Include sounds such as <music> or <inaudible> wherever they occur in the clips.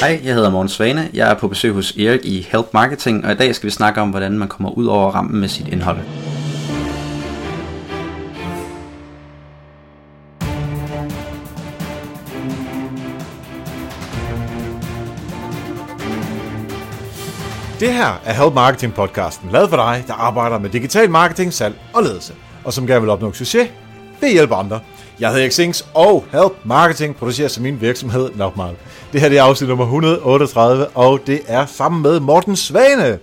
Hej, jeg hedder Morten Svane. Jeg er på besøg hos Erik i Help Marketing, og i dag skal vi snakke om, hvordan man kommer ud over rampen med sit indhold. Det her er Help Marketing podcasten, lavet for dig, der arbejder med digital marketing, salg og ledelse, og som gerne vil opnå succes ved hjælp andre. Jeg hedder Xings, og Help Marketing producerer som min virksomhed Nokmal. Det her det er afsnit nummer 138, og det er sammen med Morten Svane.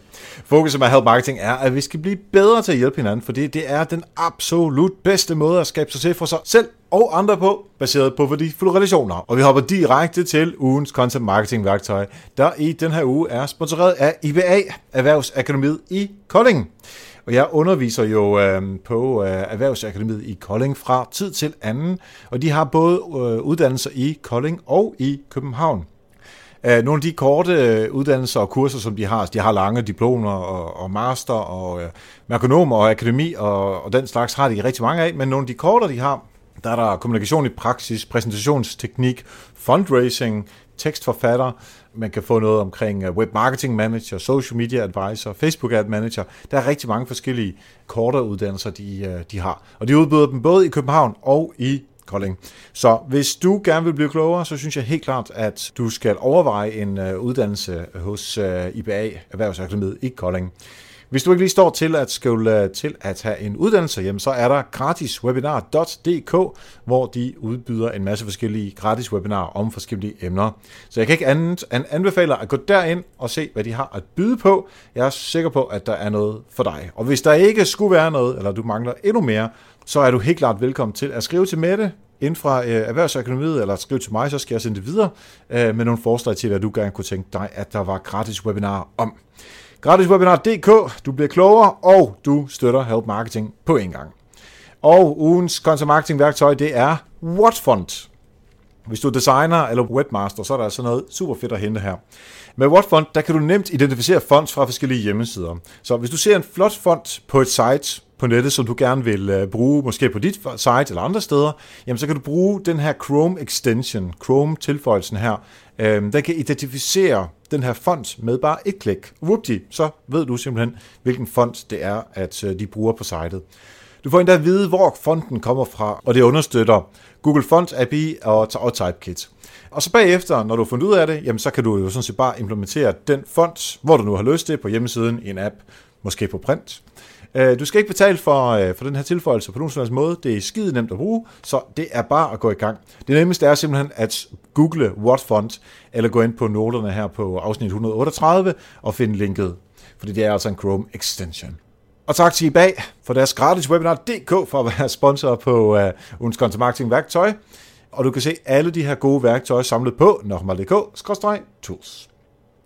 Fokuset med Help Marketing er, at vi skal blive bedre til at hjælpe hinanden, fordi det er den absolut bedste måde at skabe succes for sig selv og andre på, baseret på værdifulde relationer. Og vi hopper direkte til ugens content marketing værktøj, der i den her uge er sponsoreret af IBA, Erhvervsakademiet i Kolding. Og jeg underviser jo øh, på øh, Erhvervsakademiet i Kolding fra tid til anden, og de har både øh, uddannelser i Kolding og i København. Øh, nogle af de korte øh, uddannelser og kurser, som de har, de har lange diplomer og, og master og øh, merkonomer og akademi og, og den slags har de rigtig mange af, men nogle af de korte, de har, der er der kommunikation i praksis, præsentationsteknik, fundraising, tekstforfatter, man kan få noget omkring øh, web marketing manager, social media advisor, Facebook ad manager. Der er rigtig mange forskellige kortere uddannelser, de, øh, de har. Og de udbyder dem både i København og i Kolding. Så hvis du gerne vil blive klogere, så synes jeg helt klart, at du skal overveje en øh, uddannelse hos IBA Erhvervsakademiet i Kolding. Hvis du ikke lige står til at skulle øh, til at have en uddannelse, jamen, så er der gratiswebinar.dk, hvor de udbyder en masse forskellige gratis webinarer om forskellige emner. Så jeg kan ikke andet end anbefale at gå derind og se, hvad de har at byde på. Jeg er sikker på, at der er noget for dig. Og hvis der ikke skulle være noget, eller du mangler endnu mere, så er du helt klart velkommen til at skrive til Mette inden fra øh, eller skrive til mig, så skal jeg sende det videre øh, med nogle forslag til, hvad du gerne kunne tænke dig, at der var gratis webinar om. Gratiswebinar.dk, du bliver klogere, og du støtter Help Marketing på en gang. Og ugens content marketing værktøj, det er Whatfont. Hvis du er designer eller webmaster, så er der altså noget super fedt at hente her. Med Whatfont, der kan du nemt identificere fonts fra forskellige hjemmesider. Så hvis du ser en flot font på et site, på nettet, som du gerne vil øh, bruge, måske på dit site eller andre steder, jamen så kan du bruge den her Chrome extension, Chrome-tilføjelsen her. Øhm, den kan identificere den her font med bare et klik. Whoopty, så ved du simpelthen, hvilken font det er, at øh, de bruger på sitet. Du får endda at vide, hvor fonten kommer fra, og det understøtter Google Font API og, og Typekit. Og så bagefter, når du har fundet ud af det, jamen så kan du jo sådan set bare implementere den font, hvor du nu har lyst til, på hjemmesiden i en app, måske på print. Øh, du skal ikke betale for, øh, for den her tilføjelse på nogen som helst måde. Det er skide nemt at bruge, så det er bare at gå i gang. Det nemmeste er simpelthen at google what font, eller gå ind på noterne her på afsnit 138 og finde linket, fordi det er altså en Chrome extension. Og tak til eBay for deres gratis webinar.dk for at være sponsor på uh, ugens content marketing værktøj. Og du kan se alle de her gode værktøjer samlet på nokmal.dk-tools.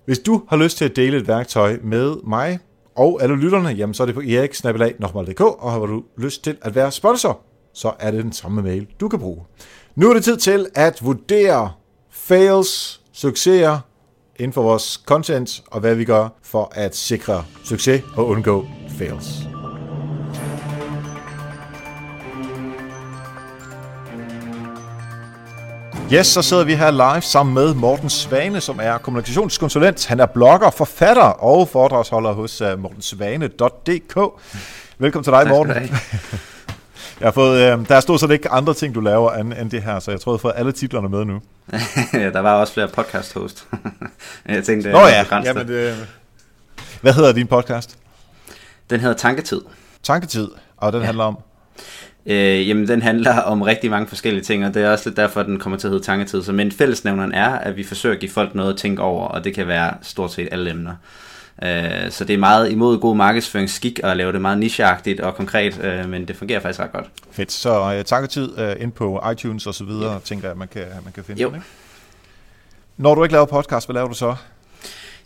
Hvis du har lyst til at dele et værktøj med mig, og alle lytterne, jamen så er det på eriksnabelag.dk, og har du lyst til at være sponsor, så er det den samme mail, du kan bruge. Nu er det tid til at vurdere fails, succeser inden for vores content, og hvad vi gør for at sikre succes og undgå fails. Yes, så sidder vi her live sammen med Morten Svane, som er kommunikationskonsulent. Han er blogger, forfatter og foredragsholder hos uh, mortensvane.dk. Velkommen til dig, Morten. Jeg har fået, øh, der er stort set ikke andre ting, du laver end, end det her, så jeg tror, jeg har fået alle titlerne med nu. <laughs> der var også flere podcast host. <laughs> jeg tænkte, Nå ja, jamen, øh, hvad hedder din podcast? Den hedder Tanketid. Tanketid, og den ja. handler om? Øh, jamen, den handler om rigtig mange forskellige ting, og det er også lidt derfor, at den kommer til at hedde Tanketid. Så, men fællesnævneren er, at vi forsøger at give folk noget at tænke over, og det kan være stort set alle emner. Øh, så det er meget imod god markedsføringsskik at lave det meget nicheagtigt og konkret, øh, men det fungerer faktisk ret godt. Fedt. Så uh, tanketid uh, ind på iTunes og så videre, ja. tænker jeg, at man kan, man kan finde jo. den, ikke? Når du ikke laver podcast, hvad laver du så?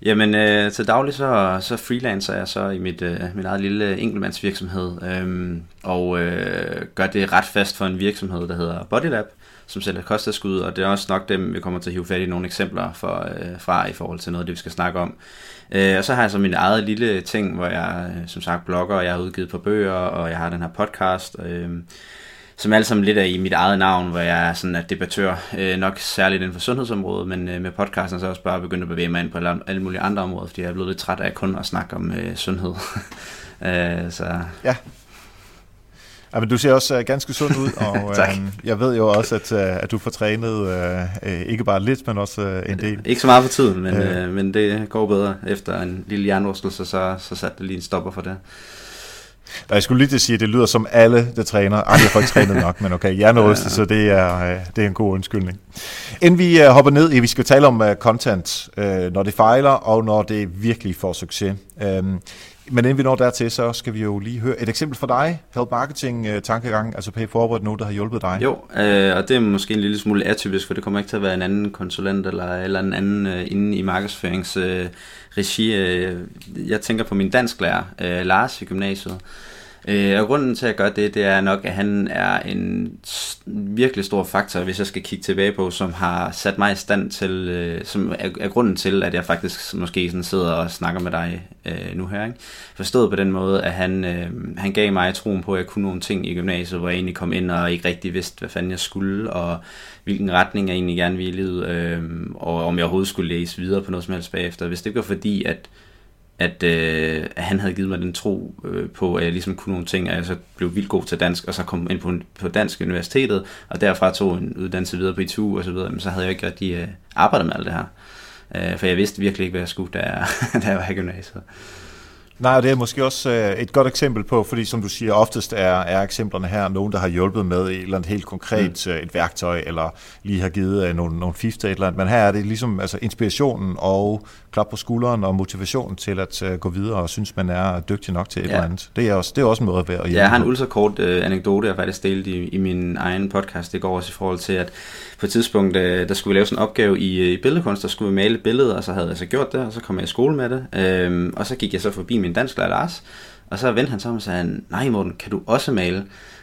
Jamen, øh, til daglig så, så freelancer jeg så i mit, øh, mit eget lille enkeltmandsvirksomhed, øh, og øh, gør det ret fast for en virksomhed, der hedder Bodylab, som sælger kosttilskud, og det er også nok dem, vi kommer til at hive fat i nogle eksempler for, øh, fra i forhold til noget, det vi skal snakke om. Øh, og så har jeg så min eget lille ting, hvor jeg øh, som sagt blogger, og jeg har udgivet på bøger, og jeg har den her podcast. Øh, som alle sammen lidt er i mit eget navn, hvor jeg er sådan at debattør, øh, nok særligt inden for sundhedsområdet, men øh, med podcasten så er jeg også bare begyndt at bevæge mig ind på alle, alle mulige andre områder, fordi jeg er blevet lidt træt af kun at snakke om øh, sundhed. <laughs> øh, så Ja. Ja, men du ser også uh, ganske sund ud, og <laughs> Tak. uh, jeg ved jo også, at, uh, at du får trænet uh, uh, ikke bare lidt, men også uh, en del. ikke så meget for tiden, men, Øh. øh, men det går bedre. Efter en lille hjernerystelse, så, så satte det lige en stopper for det. Og jeg skulle lige til at sige, at det lyder som alle, der træner. Ej, jeg får ikke trænet nok, men okay, hjernerystet, så det er, uh, det er en god undskyldning. Inden vi uh, hopper ned i, vi skal tale om uh, content, uh, når det fejler, og når det virkelig får succes. Uh, men inden vi når dertil, så skal vi jo lige høre et eksempel fra dig. Help Marketing uh, tankegang, altså pay forward, noget, der har hjulpet dig. Jo, øh, og det er måske en lille smule atypisk, for det kommer ikke til at være en anden konsulent eller, eller en anden øh, inde i markedsføringsregi. Øh, regi. øh, jeg tænker på min dansklærer, øh, Lars i gymnasiet. Øh, og grunden til at gøre det, det er nok, at han er en virkelig stor faktor, hvis jeg skal kigge tilbage på, som har sat mig i stand til, øh, som er, er grunden til, at jeg faktisk måske sådan sidder og snakker med dig øh, nu her. Ikke? Forstået på den måde, at han, øh, han gav mig troen på, at jeg kunne nogle ting i gymnasiet, hvor jeg egentlig kom ind og ikke rigtig vidste, hvad fanden jeg skulle, og hvilken retning jeg egentlig gerne ville i livet, øh, og om jeg overhovedet skulle læse videre på noget som helst bagefter. Hvis det ikke var fordi, at at, øh, at han havde givet mig den tro øh, på, at jeg ligesom kunne nogle ting, og jeg så blev vildt god til dansk, og så kom ind på, på Dansk Universitetet, og derfra tog en uddannelse videre på ITU og så videre, men så havde jeg ikke rigtig øh, arbejdet med alt det her. Øh, for jeg vidste virkelig ikke, hvad jeg skulle, da jeg, <laughs> da jeg var i gymnasiet. Nej, og det er måske også øh, et godt eksempel på, fordi som du siger, oftest er, er eksemplerne her nogen, der har hjulpet med et eller andet helt konkret, mm. et værktøj, eller lige har givet øh, nogle, nogle fif til et eller andet. Men her er det ligesom altså inspirationen og klap på skulderen og motivationen til at øh, gå videre og synes, man er dygtig nok til et Ja. eller andet. Det er også, det er også en måde at være at Jeg har en ultrakort øh, anekdote, jeg faktisk delte i, i min egen podcast i går også i forhold til, at på et tidspunkt, øh, der skulle vi lave sådan en opgave i, øh, i billedkunst, der skulle vi male et billede, og så havde jeg så gjort det, og så kom jeg i skole med det. Øhm, og så gik jeg så forbi min dansklærer Lars, og så vendte han sig om og sagde, nej Morten, kan du også male?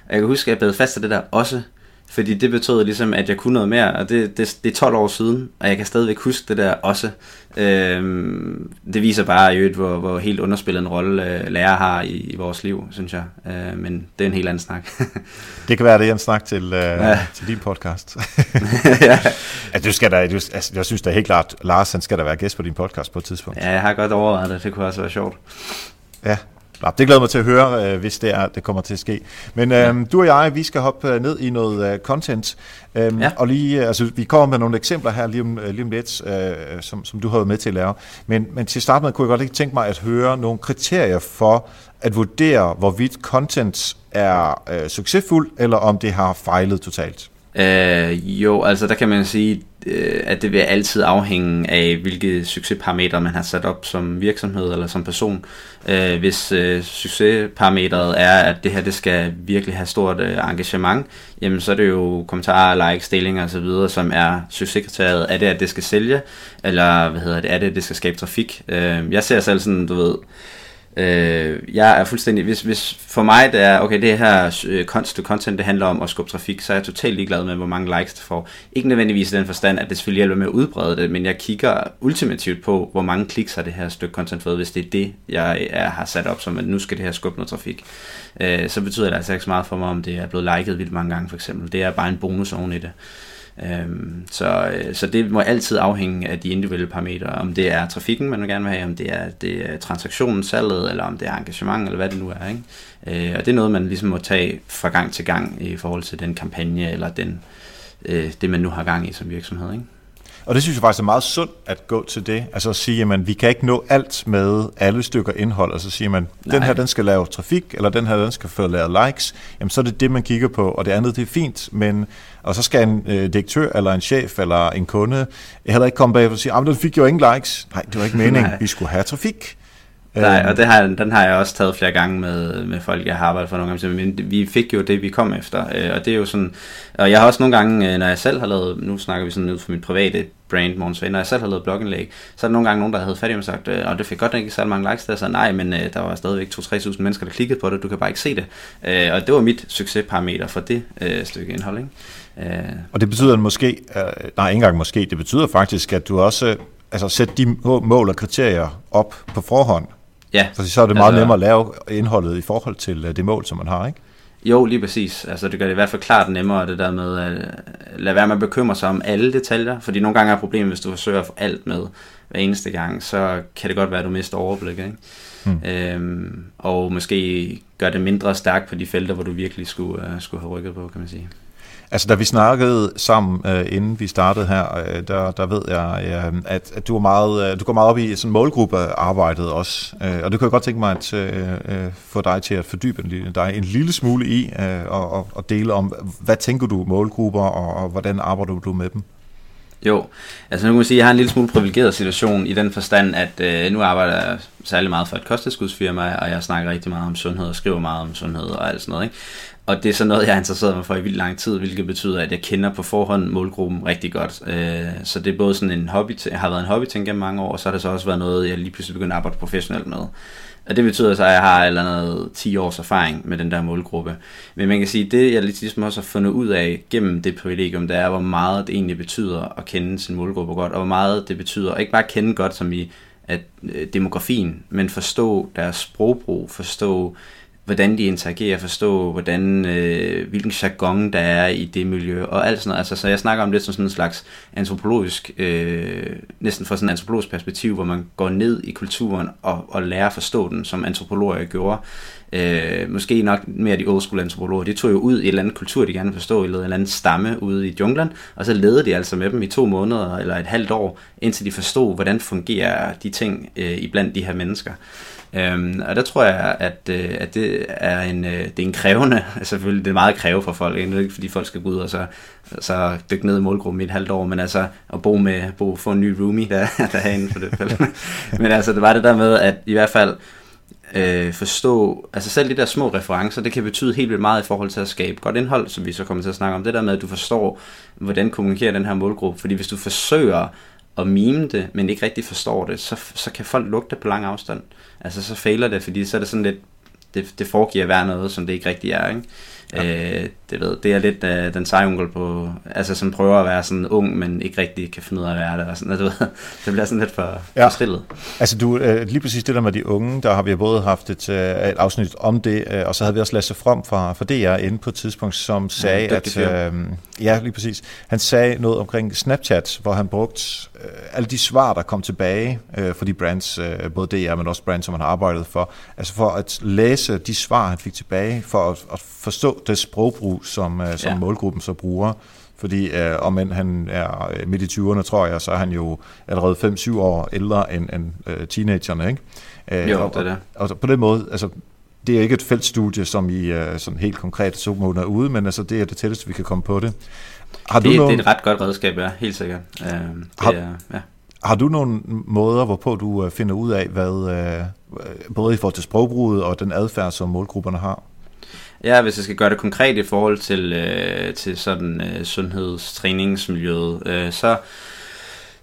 Og jeg kan huske, at jeg bed fast af det der også, fordi det betød ligesom, at jeg kunne noget mere, og det, det, det er 12 år siden, og jeg kan stadigvæk huske det der også. Øhm, det viser bare i øvrigt, hvor, hvor helt underspillet en rolle øh, lærer har i, i vores liv, synes jeg. Øh, men det er en helt anden snak. <laughs> Det kan være, det er en snak til, øh, ja. Til din podcast. <laughs> ja. altså, du skal da, du, altså, jeg synes da helt klart, Lars han skal da være gæst på din podcast på et tidspunkt. ja, jeg har godt overvejet det. Det kunne også være sjovt. Ja, Nå, det glæder mig til at høre, øh, hvis det er, det kommer til at ske. Men øh, du og jeg, vi skal hoppe øh, ned i noget øh, content, øh, Ja. og lige, altså, vi kommer med nogle eksempler her lige om, lige om lidt, øh, som, som du har været med til at lave. Men, men til at starte med kunne jeg godt ikke tænke mig at høre nogle kriterier for at vurdere, hvorvidt content er øh, succesfuld, eller om det har fejlet totalt. Øh, jo, altså der kan man sige, Øh, at det vil altid afhænge af, hvilke succesparametre man har sat op som virksomhed eller som person. Øh, hvis øh, succesparametret er, at det her det skal virkelig have stort øh, engagement, jamen så er det jo kommentarer, likes, delinger osv., som er succeskriteriet. Er det, at det skal sælge, eller hvad hedder det, er det, at det skal skabe trafik? Øh, jeg ser selv sådan, du ved, Øh, Øh, jeg er fuldstændig, hvis, hvis for mig det er, okay, det her øh, content, content, det handler om at skubbe trafik, så er jeg totalt ligeglad med, hvor mange likes det får. Ikke nødvendigvis i den forstand, at det selvfølgelig hjælper med at udbrede det, men jeg kigger ultimativt på, hvor mange kliks har det her stykke content fået, hvis det er det, jeg er, har sat op som, at nu skal det her skubbe noget trafik. Øh, så betyder det altså ikke så meget for mig, om det er blevet liket vildt mange gange, for eksempel. Det er bare en bonus oven i det. Øhm, så, øh, så det må altid afhænge af de individuelle parametre, om det er trafikken, man vil gerne vil have, om det er, det er transaktionen, salget, eller om det er engagement, eller hvad det nu er. Ikke? Øh, og det er noget, man ligesom må tage fra gang til gang i forhold til den kampagne, eller den, øh, det, man nu har gang i som virksomhed. Ikke? Og det synes jeg faktisk er meget sundt at gå til det. Altså at sige, at vi kan ikke nå alt med alle stykker indhold. Og så siger man, Nej. den her den skal lave trafik, eller den her den skal få lavet likes. Jamen så er det det, man kigger på. Og det andet, det er fint. Men, og så skal en øh, direktør, eller en chef, eller en kunde heller ikke komme bag og sige, at den fik jo ingen likes. Nej, det var ikke meningen. <laughs> Vi skulle have trafik. Nej, Øhm, og det har, den har jeg også taget flere gange med, med folk, jeg har arbejdet for nogle gange. Men vi fik jo det, vi kom efter. øh, Og det er jo sådan... Og jeg har også nogle gange, øh, når jeg selv har lavet... Nu snakker vi sådan ud fra mit private brand, Ven. Når jeg selv har lavet blogindlæg, så er der nogle gange nogen, der havde fat i mig og sagt, øh, og det fik godt nok ikke så mange likes der. Så nej, men øh, der var stadigvæk 2-3.000 mennesker, der klikkede på det. Du kan bare ikke se det. Øh, Og det var mit succesparameter for det øh, stykke indhold. Ikke? Øh, Og det betyder måske, øh, nej ikke engang måske, det betyder faktisk, at du også altså, sætter de må- mål og kriterier op på forhånd. Ja, For så er det meget Altså- nemmere at lave indholdet i forhold til øh, det mål, som man har, ikke? Jo, lige præcis. Altså, det gør det i hvert fald klart nemmere, det der med at lade være med at bekymre sig om alle detaljer, fordi nogle gange er problemet, hvis du forsøger at få alt med hver eneste gang, så kan det godt være, at du mister overblik, ikke? Mm. Øhm, og måske gør det mindre stærkt på de felter, hvor du virkelig skulle, uh, skulle have rykket på, kan man sige. Altså, da vi snakkede sammen, uh, inden vi startede her, uh, der, der ved jeg, uh, at, at du, er meget, du går meget op i sådan målgruppearbejdet også. Uh, og det kunne jeg godt tænke mig at få dig til at fordybe dig en lille smule i, og, og, og dele om, hvad tænker du målgrupper, og, og hvordan arbejder du med dem? Jo, altså nu kan man sige, at jeg har en lille smule privilegeret situation i den forstand, at øh, nu arbejder jeg særlig meget for et kosttilskudsfirma, og jeg snakker rigtig meget om sundhed og skriver meget om sundhed og alt sådan noget. Ikke? Og det er sådan noget, jeg har interesseret mig for i vildt lang tid, hvilket betyder, at jeg kender på forhånd målgruppen rigtig godt. Øh, så det er både sådan en hobby, jeg har været en hobby til gennem mange år, og så har det så også været noget, jeg lige pludselig begyndte at arbejde professionelt med. Og det betyder så, at jeg har eller andet 10 års erfaring med den der målgruppe. Men man kan sige, at det jeg ligesom også har fundet ud af gennem det privilegium, det er, hvor meget det egentlig betyder at kende sin målgruppe godt, og hvor meget det betyder, ikke bare at kende godt som i at øh, demografien, men forstå deres sprogbrug, forstå hvordan de interagerer, forstå, hvordan, øh, hvilken jargon der er i det miljø, og alt sådan noget. Altså, så jeg snakker om lidt som sådan en slags antropologisk, øh, næsten fra sådan en antropologisk perspektiv, hvor man går ned i kulturen og, og lærer at forstå den, som antropologer gjorde. Øh, måske nok mere de old school antropologer, de tog jo ud i en eller anden kultur, de gerne forstå, eller en eller anden stamme ude i junglen, og så ledede de altså med dem i to måneder eller et halvt år, indtil de forstod, hvordan fungerer de ting øh, iblandt de her mennesker. Øhm, og der tror jeg, at, øh, at det er en, øh, det er en krævende, altså <laughs> selvfølgelig det er meget kræve for folk, ikke, fordi folk skal gå ud og så, så dykke ned i målgruppen i et halvt år, men altså at bo med, bo, få en ny roomie der, <laughs> derinde for det. <laughs> men altså det var det der med, at i hvert fald øh, forstå, altså selv de der små referencer, det kan betyde helt vildt meget i forhold til at skabe godt indhold, som vi så kommer til at snakke om. Det der med, at du forstår, hvordan kommunikerer den her målgruppe. Fordi hvis du forsøger at mime det, men ikke rigtig forstår det, så, så kan folk lugte på lang afstand. Altså så fejler det, fordi så er det sådan lidt, det, det foregiver at være noget, som det ikke rigtig er, ikke? Ja. Øh, det, ved, det er lidt uh, den seje onkel på, altså som prøver at være sådan ung, men ikke rigtig kan finde ud af at være det. Og sådan, <laughs> du ved, det bliver sådan lidt for, ja. for stillet. Altså du, uh, lige præcis det der med de unge, der har vi både haft et, uh, et afsnit om det, uh, og så havde vi også Lasse From fra, fra DR inde på et tidspunkt, som sagde, ja, at, uh, ja lige præcis, han sagde noget omkring Snapchat, hvor han brugte uh, alle de svar, der kom tilbage uh, for de brands, uh, både DR, men også brands, som han har arbejdet for, altså for at læse de svar, han fik tilbage, for at, at forstå det sprogbrug, som, uh, som ja. målgruppen så bruger. Fordi uh, om end han er midt i 20'erne, tror jeg, så er han jo allerede 5-7 år ældre end, end uh, teenagerne, ikke? Uh, jo, og, det er. Og, og på den måde, altså, det er ikke et feltstudie, som i uh, sådan helt konkret to måneder ude, men altså, det er det tætteste, vi kan komme på det. Har det, du nogen... det er et ret godt redskab, ja, helt sikkert. Uh, det har, er, ja. har du nogle måder, hvorpå du uh, finder ud af, hvad uh, både i forhold til sprogbruget og den adfærd, som målgrupperne har? Ja, hvis jeg skal gøre det konkret i forhold til, øh, til sådan øh, sundhedstræningsmiljøet, øh, så,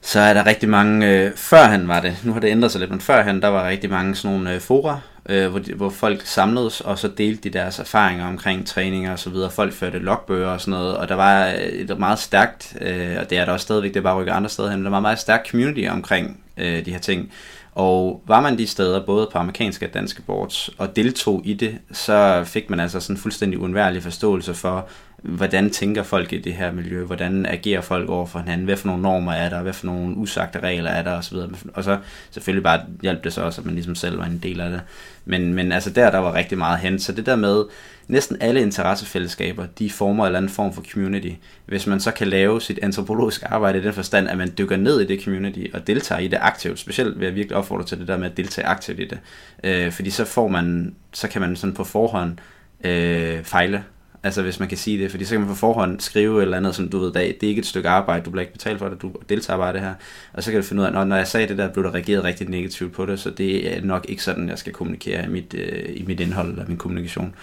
så er der rigtig mange, øh, førhen var det, nu har det ændret sig lidt, men før han, der var rigtig mange sådan nogle øh, fora, øh, hvor, de, hvor folk samledes, og så delte de deres erfaringer omkring træninger og så videre. Folk førte logbøger og sådan noget, og der var øh, et meget stærkt, øh, og det er der også stadigvæk, det er bare rykker andre steder hen, der var meget stærkt community omkring øh, de her ting. Og var man de steder, både på amerikanske og danske boards, og deltog i det, så fik man altså sådan en fuldstændig uundværlig forståelse for, hvordan tænker folk i det her miljø, hvordan agerer folk over for hinanden, hvad for nogle normer er der, hvad for nogle usagte regler er der osv. Og så selvfølgelig bare hjalp det så også, at man ligesom selv var en del af det. Men, men altså der, der var rigtig meget hen. Så det der med, næsten alle interessefællesskaber, de former en eller anden form for community. Hvis man så kan lave sit antropologiske arbejde i den forstand, at man dykker ned i det community og deltager i det aktivt, specielt vil jeg virkelig opfordre til det der med at deltage aktivt i det. Øh, fordi så får man, så kan man sådan på forhånd øh, fejle Altså hvis man kan sige det, fordi så kan man på forhånd skrive et eller andet, som du ved, det er ikke et stykke arbejde, du bliver ikke betalt for det, du deltager bare det her. Og så kan du finde ud af, at når jeg sagde det der, blev der reageret rigtig negativt på det, så det er nok ikke sådan, jeg skal kommunikere i mit, øh, i mit indhold eller min kommunikation.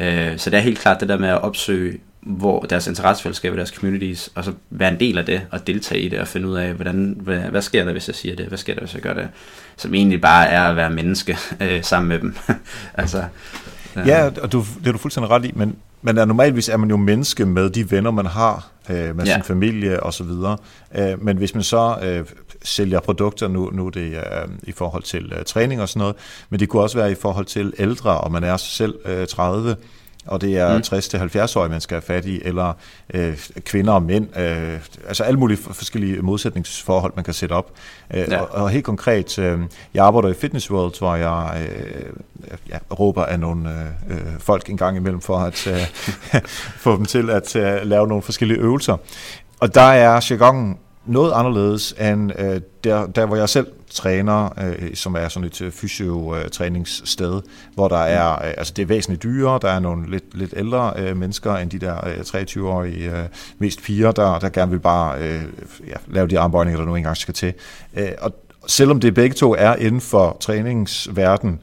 Øh, så det er helt klart det der med at opsøge hvor deres interessefællesskab og deres communities, og så være en del af det, og deltage i det, og finde ud af, hvordan, hvad, hvad sker der, hvis jeg siger det, hvad sker der, hvis jeg gør det, som egentlig bare er at være menneske <laughs> øh, sammen med dem. <laughs> altså, Ja, og du, det er du fuldstændig ret i, men, men er normalvis er man jo menneske med de venner, man har, øh, med ja. sin familie og så videre. Øh, men hvis man så øh, sælger produkter, nu, nu er det øh, i forhold til øh, træning og sådan noget, men det kunne også være i forhold til ældre, og man er selv øh, 30, og det er mm. 60-70-årige, man skal have fat i, eller øh, kvinder og mænd, øh, altså alle mulige forskellige modsætningsforhold, man kan sætte op. Øh, ja. og, og helt konkret, øh, jeg arbejder i Fitness World, hvor jeg øh, ja, råber af nogle øh, folk en gang imellem for at øh, <laughs> få dem til at øh, lave nogle forskellige øvelser. Og der er jargonen noget anderledes end øh, der, der, hvor jeg selv træner, øh, som er sådan et øh, fysiotræningssted, hvor der er, øh, altså det er væsentligt dyrere, der er nogle lidt, lidt ældre øh, mennesker end de der øh, 23-årige, øh, mest piger, der, der gerne vil bare øh, ja, lave de armbøjninger, der nu engang skal til. Øh, og selvom det begge to er inden for træningsverden,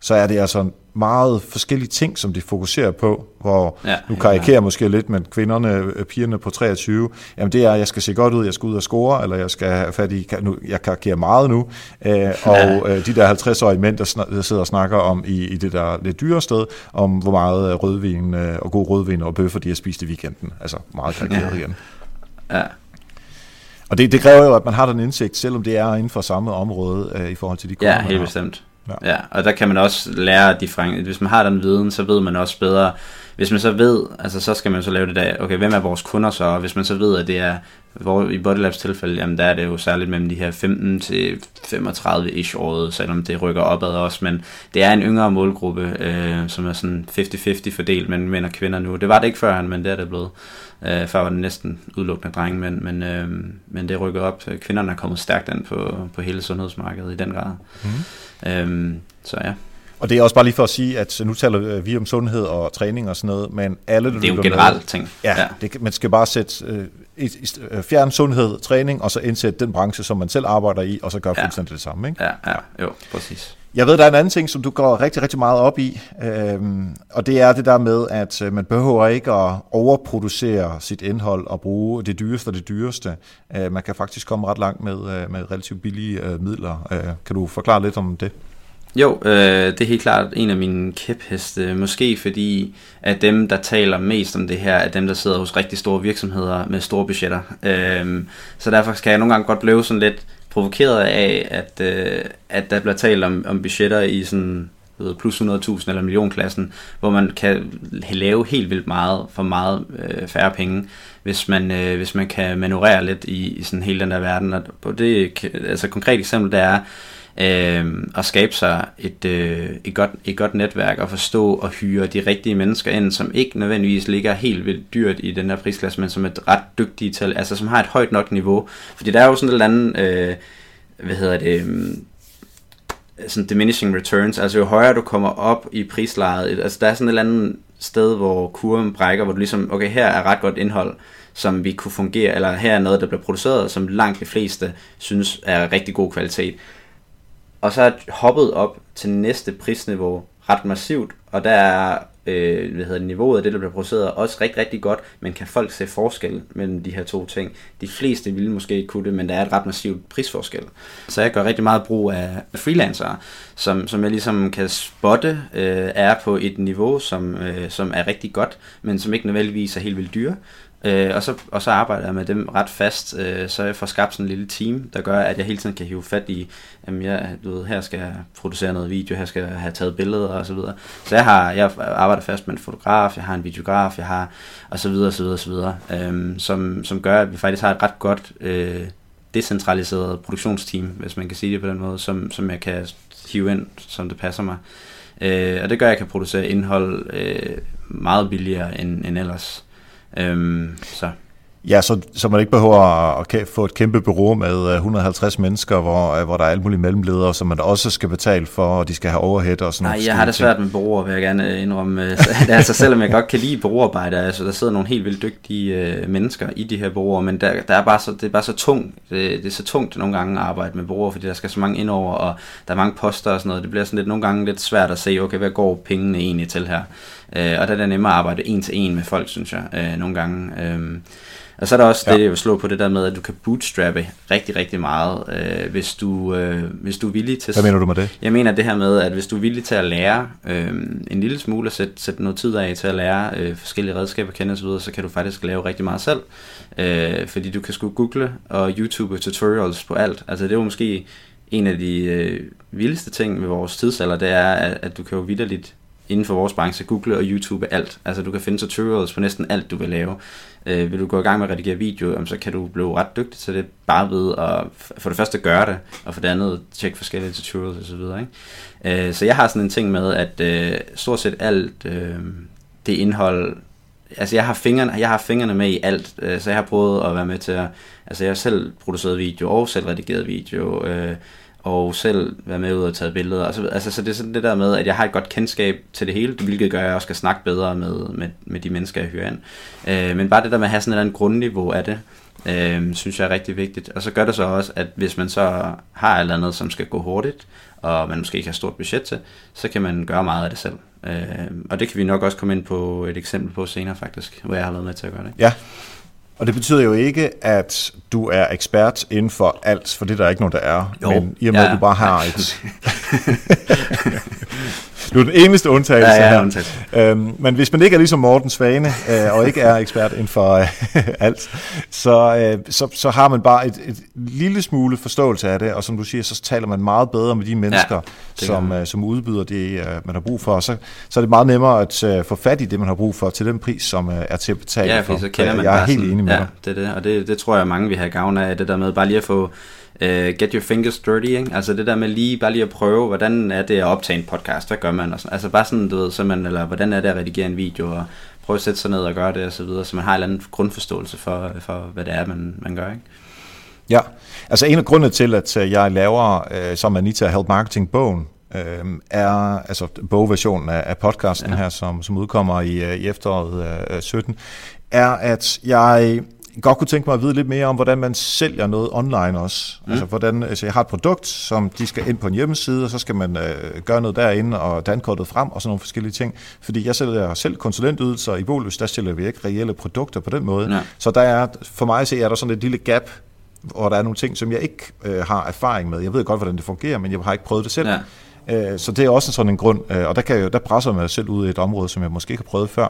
så er det altså meget forskellige ting, som de fokuserer på, hvor ja, nu karikerer jeg måske lidt, men kvinderne, øh, pigerne på 23, jamen det er, jeg skal se godt ud, jeg skal ud og score, eller jeg skal have fat i, nu, jeg karikerer meget nu, øh, og ja. øh, de der 50-årige mænd, der, sn- der sidder og snakker om i, i det der lidt dyre sted, om hvor meget øh, rødvin øh, og god rødvin og bøffer de har spist i weekenden. Altså meget karikeret ja. igen. Ja. Og det, det kræver jo, at man har den indsigt, selvom det er inden for samme område øh, i forhold til de kunder, Ja, helt bestemt. Ja. ja, og der kan man også lære differen- Hvis man har den viden, så ved man også bedre. Hvis man så ved, altså så skal man så lave det der, okay, hvem er vores kunder så? Og hvis man så ved, at det er, hvor i Bodylabs tilfælde, jamen der er det jo særligt mellem de her 15 til 35-ish året, selvom det rykker opad også, men det er en yngre målgruppe, øh, som er sådan 50-50 fordelt mellem mænd og kvinder nu. Det var det ikke før, men det er det blevet. Øh, før var det næsten udelukkende drenge, men, men, øh, men det rykker op. Kvinderne er kommet stærkt ind på, på hele sundhedsmarkedet i den grad. Mm. Øhm, så ja. Og det er også bare lige for at sige, at nu taler vi om sundhed og træning og sådan noget, men alle... Det er jo generelt ting. Ja, ja. Det, man skal bare sætte øh, øh, fjern sundhed, træning, og så indsætte den branche, som man selv arbejder i, og så gøre ja. fuldstændig det samme. Ikke? Ja, ja, jo, præcis. Jeg ved, der er en anden ting, som du går rigtig, rigtig meget op i, øhm, og det er det der med, at øh, man behøver ikke at overproducere sit indhold og bruge det dyreste og det dyreste. Øh, man kan faktisk komme ret langt med, øh, med relativt billige øh, midler. Øh, kan du forklare lidt om det? Jo, øh, det er helt klart en af mine kæpheste. Måske fordi, at dem, der taler mest om det her, er dem, der sidder hos rigtig store virksomheder med store budgetter. Øh, så derfor kan jeg nogle gange godt blive sådan lidt provokeret af, at, øh, at der bliver talt om, om budgetter i sådan ved, plus 100.000 eller millionklassen, hvor man kan lave helt vildt meget for meget øh, færre penge, hvis man, øh, hvis man kan manøvrere lidt i, i sådan hele den der verden. Og på det, altså et konkret eksempel, der er, øh, at skabe sig et, øh, et, godt, et godt netværk og forstå og hyre de rigtige mennesker ind, som ikke nødvendigvis ligger helt vildt dyrt i den her prisklasse, men som er ret dygtige til, altså som har et højt nok niveau. Fordi der er jo sådan et eller andet, øh, hvad hedder det, øh, sådan diminishing returns, altså jo højere du kommer op i prislejet, altså der er sådan et eller andet sted, hvor kurven brækker, hvor du ligesom, okay, her er ret godt indhold, som vi kunne fungere, eller her er noget, der bliver produceret, som langt de fleste synes er rigtig god kvalitet og så er hoppet op til næste prisniveau ret massivt, og der er øh, hvad hedder det, niveauet af det, der bliver produceret, også rigtig, rigtig godt, men kan folk se forskel mellem de her to ting? De fleste ville måske ikke kunne det, men der er et ret massivt prisforskel. Så jeg gør rigtig meget brug af freelancere, som, som jeg ligesom kan spotte, øh, er på et niveau, som, øh, som er rigtig godt, men som ikke nødvendigvis er helt vildt dyre, Øh, og, så, og så arbejder jeg med dem ret fast, øh, så jeg får skabt sådan en lille team, der gør, at jeg hele tiden kan hive fat i, jamen jeg, du ved, her skal jeg producere noget video, her skal jeg have taget billeder og så videre. Så jeg har, jeg arbejder fast med en fotograf, jeg har en videograf, jeg har, og så videre, og så videre, og så videre, øh, som, som gør, at vi faktisk har et ret godt øh, decentraliseret produktionsteam, hvis man kan sige det på den måde, som, som jeg kan hive ind, som det passer mig. Øh, og det gør, at jeg kan producere indhold øh, meget billigere end, end ellers. Øhm, så. Ja, så, så man ikke behøver at få et kæmpe bureau med 150 øh, mennesker, hvor, øh, hvor der er alle mulige mellemledere, som man også skal betale for, og de skal have overhead og sådan Nej, jeg har det svært med bureauer, vil jeg gerne øh, indrømme. <laughs> altså, selvom jeg godt kan lide bureauarbejde, altså, der sidder nogle helt vildt dygtige uh, mennesker i de her bureauer, men der, der er bare så, det er bare så tungt. Det, det er så tungt nogle gange at arbejde med bureauer, fordi der skal så mange indover, og der er mange poster og sådan noget. Det bliver sådan lidt nogle gange lidt svært at se, okay, hvad går pengene egentlig til her? Uh, og der er det nemmere at arbejde en til en med folk, synes jeg, uh, nogle gange. Uh, og så er der også ja. det, jeg vil slå på det der med, at du kan bootstrappe rigtig, rigtig meget, øh, hvis, du, øh, hvis du er villig til... Hvad mener du med det? Jeg mener det her med, at hvis du er villig til at lære øh, en lille smule, og sætte, sætte noget tid af til at lære øh, forskellige redskaber at kende osv., så kan du faktisk lave rigtig meget selv. Øh, fordi du kan sgu google og YouTube tutorials på alt. Altså det er jo måske en af de øh, vildeste ting ved vores tidsalder, det er, at, at du kan jo vidderligt inden for vores branche, Google og YouTube alt. Altså du kan finde tutorials på næsten alt, du vil lave. Øh, vil du gå i gang med at redigere video, så kan du blive ret dygtig til det, bare ved at for det første gøre det, og for det andet tjekke forskellige tutorials osv. Ikke? Øh, så jeg har sådan en ting med, at øh, stort set alt øh, det indhold, altså jeg har, fingrene, jeg har fingrene med i alt, øh, så jeg har prøvet at være med til at, altså jeg har selv produceret video og selv redigeret video, øh, og selv være med ud og tage billeder. Altså, altså, så det er sådan det der med, at jeg har et godt kendskab til det hele, hvilket gør, at jeg også skal snakke bedre med, med, med de mennesker, jeg hører ind. Øh, men bare det der med at have sådan et eller andet grundniveau af det, øh, synes jeg er rigtig vigtigt. Og så gør det så også, at hvis man så har et eller andet, som skal gå hurtigt, og man måske ikke har stort budget til, så kan man gøre meget af det selv. Øh, og det kan vi nok også komme ind på et eksempel på senere faktisk, hvor jeg har været med til at gøre det. Ja, og det betyder jo ikke, at du er ekspert inden for alt, for det er der ikke nogen, der er. Jo, Men i og med, ja. at du bare har et... <laughs> du er den eneste undtagelse Ja, ja, her. undtagelse. Øhm, men hvis man ikke er ligesom Morten Svane, øh, og ikke er ekspert inden for øh, <laughs> alt, så, øh, så, så har man bare et, et lille smule forståelse af det, og som du siger, så taler man meget bedre med de mennesker, Ja, som, øh, som udbyder det, øh, man har brug for. Og så, så er det meget nemmere at øh, få fat i det, man har brug for, til den pris, som øh, er til at betale Ja, for. så kender man jeg er helt sådan, enig med ja, dig. det er det, og det, det tror jeg mange vil have gavn af, det der med bare lige at få uh, get your fingers dirty, ikke? altså det der med lige, bare lige at prøve, hvordan er det at optage en podcast, hvad gør man, og sådan. altså bare sådan, du ved, så man, eller hvordan er det at redigere en video, og prøve at sætte sig ned og gøre det, og så videre, så man har en eller anden grundforståelse for, for hvad det er, man, man gør, ikke? Ja, altså en af grundene til, at øh, jeg laver øh, som Anita Help Marketing bogen, øh, er altså bogversionen af, af podcasten ja. Ja. her, som, som udkommer i, øh, i efteråret øh, 17, er, at jeg godt kunne tænke mig at vide lidt mere om, hvordan man sælger noget online også. Mm. Altså, hvordan, altså jeg har et produkt, som de skal ind på en hjemmeside, og så skal man øh, gøre noget derinde, og dankortet frem, og sådan nogle forskellige ting. Fordi jeg sælger selv konsulentydelser i Boløs, der sælger vi ikke reelle produkter på den måde. Ja. Så der er, for mig at se, er der sådan et lille gap, hvor der er nogle ting, som jeg ikke øh, har erfaring med. Jeg ved godt, hvordan det fungerer, men jeg har ikke prøvet det selv. Ja. Øh, Så det er også sådan en grund, øh, og der, kan jeg, jo- der presser jeg mig selv ud i et område, som jeg måske ikke har prøvet før.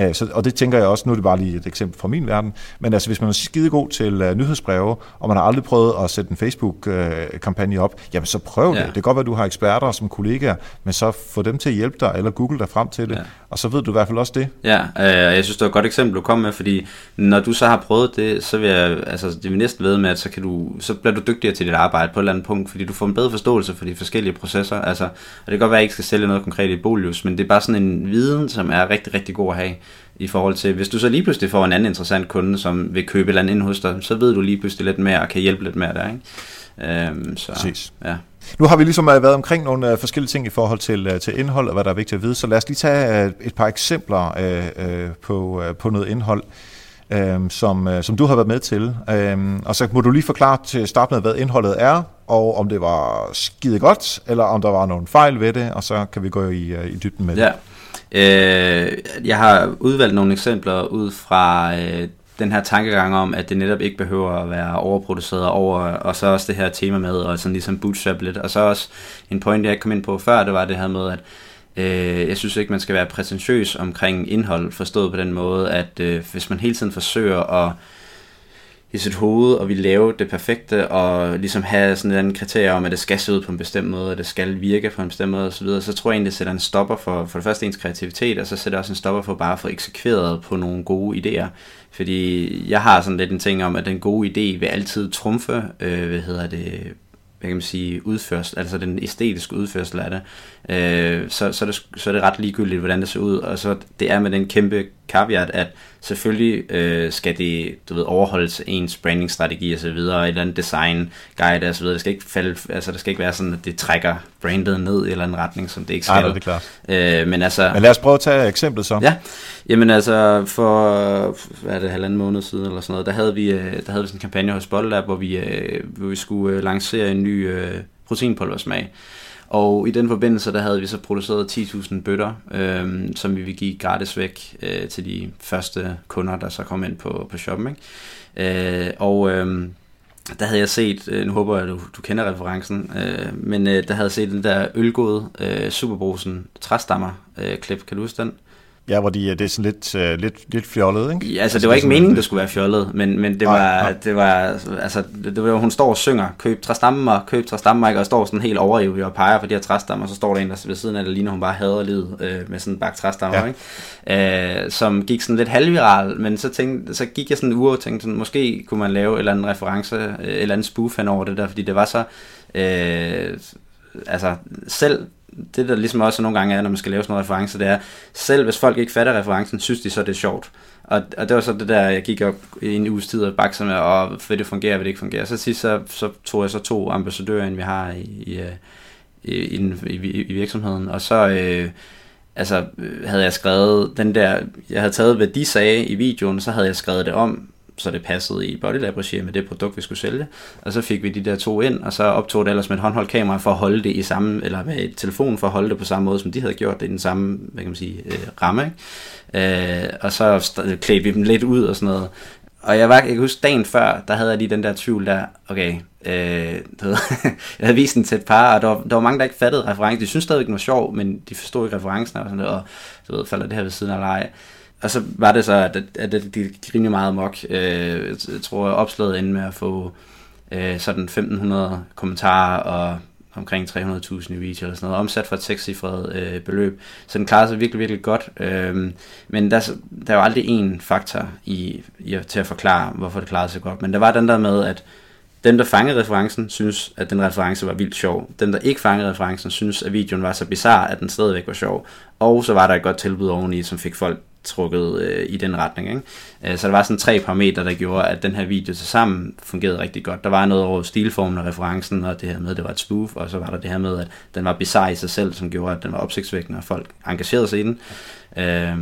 Øh, Så, og det tænker jeg også, nu er det bare lige et eksempel fra min verden, men altså hvis man er skide god til nyhedsbreve, og man har aldrig prøvet at sætte en Facebook-kampagne op, jamen så prøv det. Ja. Det kan godt være, at du har eksperter som kollegaer, men så få dem til at hjælpe dig, eller google dig frem til det, Ja. Og så ved du i hvert fald også det. Ja, øh, jeg synes, det var et godt eksempel, du kom med, fordi når du så har prøvet det, så vil jeg, altså det vil næsten ved med, at så, kan du, så bliver du dygtigere til dit arbejde på et eller andet punkt, fordi du får en bedre forståelse for de forskellige processer, altså, og det kan godt være, at jeg ikke skal sælge noget konkret i Bolius, men det er bare sådan en viden, som er rigtig, rigtig god at have, i forhold til, hvis du så lige pludselig får en anden interessant kunde, som vil købe et eller andet ind hos dig, så ved du lige pludselig lidt mere, og kan hjælpe lidt mere der, ikke? Øhm, så, Præcis. Ja. Nu har vi ligesom øh, været omkring nogle øh, forskellige ting i forhold til, øh, til indhold, og hvad der er vigtigt at vide, så lad os lige tage et par eksempler øh, på, på noget indhold, øhm, øh, som, som du har været med til. Øh, og så må du lige forklare til start med, hvad indholdet er, og om det var skide godt, eller om der var nogle fejl ved det, og så kan vi gå i, i dybden med det. Ja. Øh, jeg har udvalgt nogle eksempler ud fra øh, den her tankegang om, at det netop ikke behøver at være overproduceret over, og så også det her tema med, og sådan ligesom bootstrap lidt, og så også en point, jeg kom ind på før, det var det her med, at øh, jeg synes ikke, man skal være prætentiøs omkring indhold, forstået på den måde, at øh, hvis man hele tiden forsøger at i sit hoved og vil lave det perfekte og ligesom have sådan en anden kriterie om, at det skal se ud på en bestemt måde, at det skal virke på en bestemt måde osv., så, så tror jeg egentlig, det sætter en stopper for, for det første ens kreativitet, og så sætter også en stopper for bare at få eksekveret på nogle gode idéer. Fordi jeg har sådan lidt en ting om, at den gode idé vil altid trumfe, øh, hvad hedder det, hvad kan man sige, udførsel, altså den æstetiske udførsel af det, øh, så, så, er det, så er det ret ligegyldigt, hvordan det ser ud, og så det er med den kæmpe caveat, at selvfølgelig øh, skal det, du ved, overholdes ens brandingstrategi og så videre, et eller andet design guide og så videre, det skal ikke falde, altså det skal ikke være sådan, at det trækker brandet ned i en eller anden retning, som det ikke Nej, skal. det er klart. øh, men altså, Men lad os prøve at tage eksemplet så. Ja, jamen altså for, hvad er det, halvanden måned siden eller sådan noget, der havde vi, øh, der havde vi sådan en kampagne hos Bottlelab, hvor vi, øh, hvor vi skulle øh, lancere en ny øh, proteinpulversmag. Og i den forbindelse, der havde vi så produceret 10.000 bøtter, øh, som vi ville give gratis væk øh, til de første kunder, der så kom ind på, på shoppen. Ikke? Øh, og øh, der havde jeg set, øh, nu håber jeg, du, du kender referencen, øh, men øh, der havde jeg set den der ølgod, øh, Superbrusen træstammer øh, klip, kan du huske den? Ja, hvor de, det er sådan lidt, uh, lidt, lidt fjollet, ikke? Ja, altså, det var ikke meningen, det skulle være fjollet, men, men det, var, nej, nej. det var, altså, det, det var, hun står og synger, køb træstammer, køb træstammer, ikke? og står sådan helt overivrig og peger på de her træstammer, og så står der en, der ved siden af, der ligner hun bare hader livet øh, med sådan en bagt træstammer, ja. ikke? Øh, som gik sådan lidt halvviral, men så, tænkte, så gik jeg sådan en uge og tænkte, sådan, måske kunne man lave et eller andet reference, øh, et eller andet spoof hen over det der, fordi det var så, øh, altså selv det der ligesom også nogle gange er, når man skal lave sådan noget reference, det er, selv hvis folk ikke fatter referencen, synes de så, det er sjovt. Og, og det var så det der, jeg gik op i en uges tid og bakser med, og vil det fungere, vil det ikke fungere. Så sidst så, så tog jeg så to ambassadører, end vi har i, i, i, i, i, i virksomheden, og så øh, altså, øh, havde jeg skrevet den der, jeg havde taget, hvad de sagde i videoen, så havde jeg skrevet det om, så det passede i Bodylab med det produkt, vi skulle sælge. Og så fik vi de der to ind, og så optog det ellers med et håndholdt kamera for at holde det i samme, eller med et telefon for at holde det på samme måde, som de havde gjort det i den samme, hvad kan man sige, øh, ramme. Ikke? Øh, og så klædte vi dem lidt ud og sådan noget. Og jeg, var, jeg kan huske dagen før, der havde jeg lige den der tvivl der, okay, øh, ved, <laughs> jeg havde vist den til et par, og der var, der var mange, der ikke fattede referencen. De synes stadigvæk, den var sjov, men de forstod ikke referencen og sådan noget, og så ved, falder det her ved siden af leje. Og så var det så, at, at de rimelig meget mok. Øh, jeg tror, jeg opslaget ind med at få øh, sådan 1500 kommentarer og omkring 300.000 i video eller sådan noget, omsat for et sekscifret øh, beløb. Så den klarede sig virkelig, virkelig godt. Øh, men der, der var aldrig én faktor i, i, til at forklare, hvorfor det klarede sig godt. Men der var den der med, at dem, der fangede referencen, synes, at den reference var vildt sjov. Dem, der ikke fangede referencen, synes, at videoen var så bizarre, at den stadigvæk var sjov. Og så var der et godt tilbud oveni, som fik folk trukket øh, i den retning. Ikke? Øh, så der var sådan tre parametre, der gjorde, at den her video til sammen fungerede rigtig godt. Der var noget over stilformen og referencen, og det her med, at det var et spoof, og så var der det her med, at den var bizarre i sig selv, som gjorde, at den var opsigtsvækkende, og folk engagerede sig i den. Øh,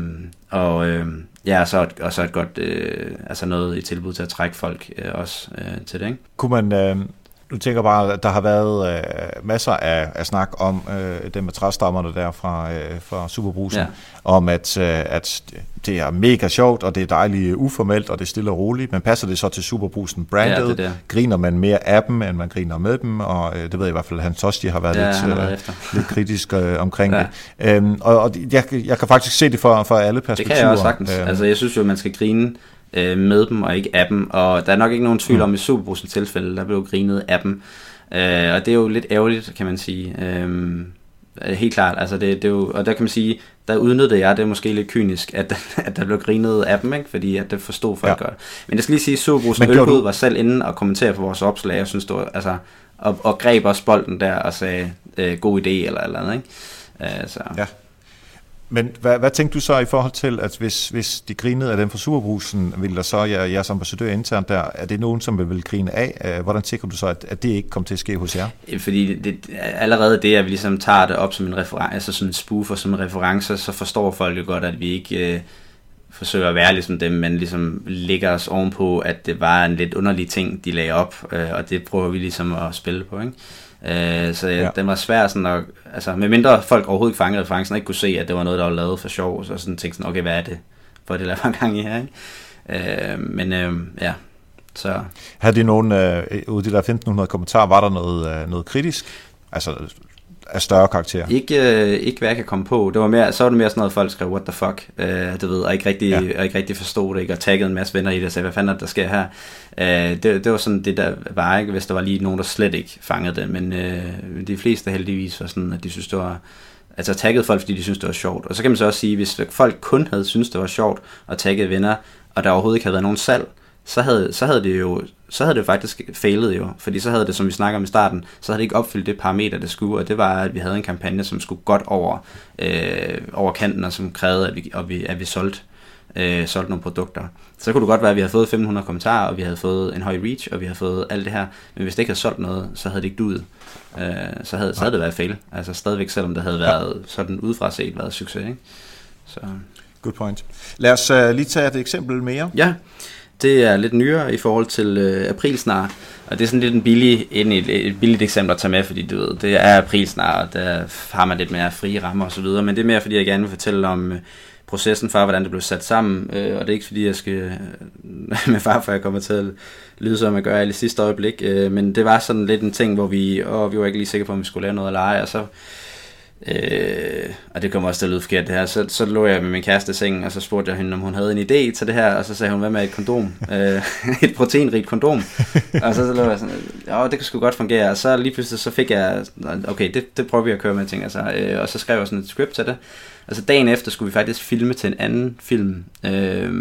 og øh, ja, så et, og så et godt, øh, altså noget i tilbud til at trække folk øh, også øh, til det. Ikke? Kunne man, øh, du tænker bare, at der har været øh, masser af, af snak om øh, det med træstammerne der fra, øh, fra Superbrusen, ja. om at, øh, at det er mega sjovt, og det er dejligt uformelt, og det er stille og roligt, men passer det så til Superbrusen brandet? Ja, det det. Griner man mere af dem, end man griner med dem? Og øh, det ved jeg i hvert fald, at Hans Tosti har været ja, lidt, øh, lidt kritisk øh, omkring ja. det. Øhm, og og jeg, jeg kan faktisk se det fra, fra alle perspektiver. Det kan jeg også sagtens. Øhm, altså, jeg synes jo, at man skal grine øh, med dem og ikke af dem. Og der er nok ikke nogen tvivl om, i Superbrusens tilfælde, der blev grinet af dem. Øh, og det er jo lidt ærgerligt, kan man sige. Øh, helt klart, altså det, det er jo, og der kan man sige, der udnyttede jeg det måske lidt kynisk, at, <laughs> at der blev grinet af dem, ikke? fordi at det forstod folk ja. godt. Men jeg skal lige sige, at Superbrusen Ølbud du... var selv inde og kommentere på vores opslag, jeg synes, det var, altså, og, og greb også bolden der og sagde, øh, god idé eller eller andet. Ikke? Øh, så. Ja. Men hvad, hvad tænkte du så i forhold til, at hvis, hvis de grinede af den fra Superbrusen, ville der så, jer, jeres ambassadør internt der, er det nogen, som vil grine af? Øh, hvordan sikrer du så, at, at det ikke kommer til at ske hos jer? Fordi det, allerede det, at vi ligesom tager det op som en reference, altså sådan en spoof og som en reference, så forstår folk jo godt, at vi ikke øh, forsøger at være ligesom dem, men ligesom ligger os ovenpå, at det var en lidt underlig ting, de lagde op, øh, og det prøver vi ligesom at spille på, ikke? Øh, så ja. den var svær sådan at, altså med mindre folk overhovedet ikke fangede referencen, ikke kunne se, at det var noget, der var lavet for sjov, så sådan tænkte sådan, okay, hvad er det, for det laver <laughs> gang i her, ikke? Øh, men øh, ja, så... Havde de nogen, øh, ud af de der 1500 kommentarer, var der noget, øh, noget kritisk? Altså af større karakter? Ikke, øh, ikke hvad jeg kan komme på. Det var mere, så var det mere sådan noget, folk skrev, what the fuck, øh, du ved, og ikke rigtig, ja. og ikke rigtig forstod det, ikke, og taggede en masse venner i det, og sagde, hvad fanden er der sker her? Øh, det, det var sådan det, der var, ikke, hvis der var lige nogen, der slet ikke fangede det, men øh, de fleste heldigvis var sådan, at de synes, det var, altså taggede folk, fordi de synes, det var sjovt. Og så kan man så også sige, hvis folk kun havde synes, det var sjovt, og taggede venner, og der overhovedet ikke havde været nogen salg, så havde, så havde det jo så havde det faktisk failet jo, fordi så havde det, som vi snakker om i starten, så havde det ikke opfyldt det parameter, det skulle, og det var, at vi havde en kampagne, som skulle godt over, øh, over kanten, og som krævede, at vi, at vi, at vi solgte, øh, solgte nogle produkter. Så kunne det godt være, at vi havde fået 500 kommentarer, og vi havde fået en høj reach, og vi havde fået alt det her, men hvis det ikke havde solgt noget, så havde det ikke duet. Øh, så, havde, så havde det været fail. Altså stadigvæk, selvom det havde været sådan udefra set været succes. Ikke? Så. Good point. Lad os uh, lige tage et eksempel mere. Ja, det er lidt nyere i forhold til øh, aprilsnare. og det er sådan lidt en billig, en, et, et billigt eksempel at tage med, fordi du ved, det er aprilsnare, og der har man lidt mere frie rammer osv., men det er mere fordi, jeg gerne vil fortælle om øh, processen for, hvordan det blev sat sammen, øh, og det er ikke fordi, jeg skal øh, <laughs> med far, for jeg kommer til at lyde som jeg gør i sidste øjeblik, øh, men det var sådan lidt en ting, hvor vi, åh, vi var ikke lige sikre på, om vi skulle lave noget eller ej, og så Øh, og det kommer også til at lyde forkert det her. Så, så lå jeg med min kæreste i sengen, og så spurgte jeg hende, om hun havde en idé til det her, og så sagde hun, hvad med et kondom? <laughs> øh, et proteinrigt kondom. og så, så lå jeg sådan, ja, det kan sgu godt fungere. Og så lige pludselig, så fik jeg, okay, det, det prøver vi at køre med, ting. Altså. Øh, og så skrev jeg sådan et script til det. Altså dagen efter skulle vi faktisk filme til en anden film, øh,